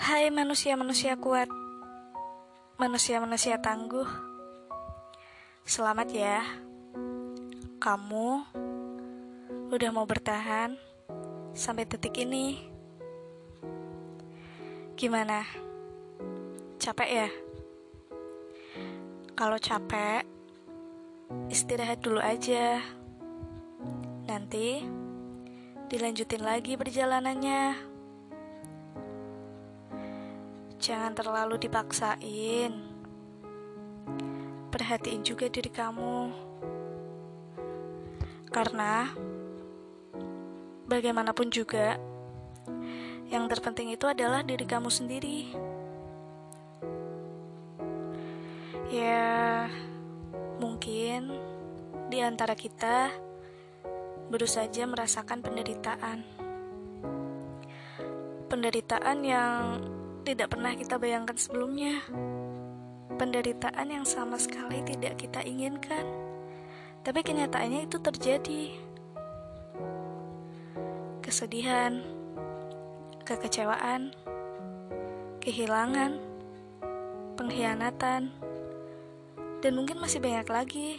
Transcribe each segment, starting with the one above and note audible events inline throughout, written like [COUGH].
Hai manusia-manusia kuat. Manusia-manusia tangguh. Selamat ya. Kamu Udah mau bertahan Sampai detik ini. Gimana? Capek ya? Kalau capek Istirahat dulu aja. Nanti Dilanjutin lagi perjalanannya Jangan terlalu dipaksain. Perhatiin juga diri kamu. Karena bagaimanapun juga yang terpenting itu adalah diri kamu sendiri. Ya, mungkin di antara kita baru saja merasakan penderitaan. Penderitaan yang tidak pernah kita bayangkan sebelumnya. Penderitaan yang sama sekali tidak kita inginkan, tapi kenyataannya itu terjadi. Kesedihan, kekecewaan, kehilangan, pengkhianatan, dan mungkin masih banyak lagi.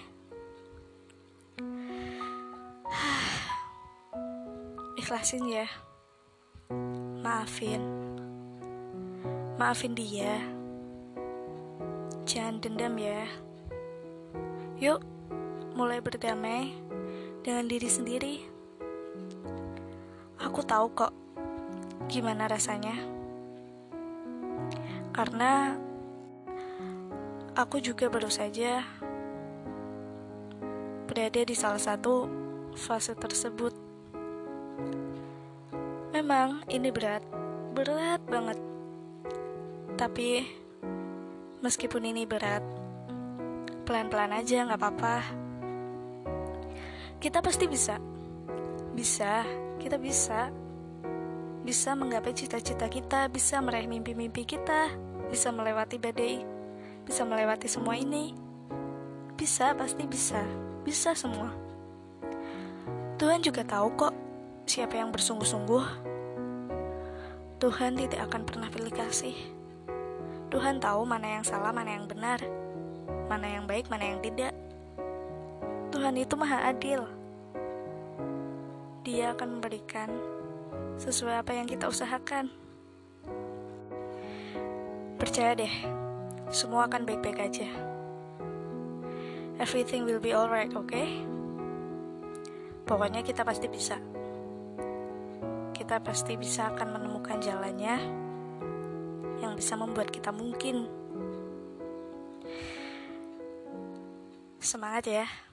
[SIGHS] Ikhlasin ya, maafin. Maafin dia. Jangan dendam ya. Yuk, mulai berdamai dengan diri sendiri. Aku tahu kok gimana rasanya. Karena aku juga baru saja berada di salah satu fase tersebut. Memang ini berat, berat banget tapi meskipun ini berat, pelan-pelan aja nggak apa-apa. Kita pasti bisa, bisa, kita bisa, bisa menggapai cita-cita kita, bisa meraih mimpi-mimpi kita, bisa melewati badai, bisa melewati semua ini. Bisa, pasti bisa, bisa semua. Tuhan juga tahu kok siapa yang bersungguh-sungguh. Tuhan tidak akan pernah pilih kasih. Tuhan tahu mana yang salah, mana yang benar, mana yang baik, mana yang tidak. Tuhan itu maha adil. Dia akan memberikan sesuai apa yang kita usahakan. Percaya deh, semua akan baik-baik aja. Everything will be alright, oke? Okay? Pokoknya kita pasti bisa. Kita pasti bisa akan menemukan jalannya yang bisa membuat kita mungkin. Semangat ya!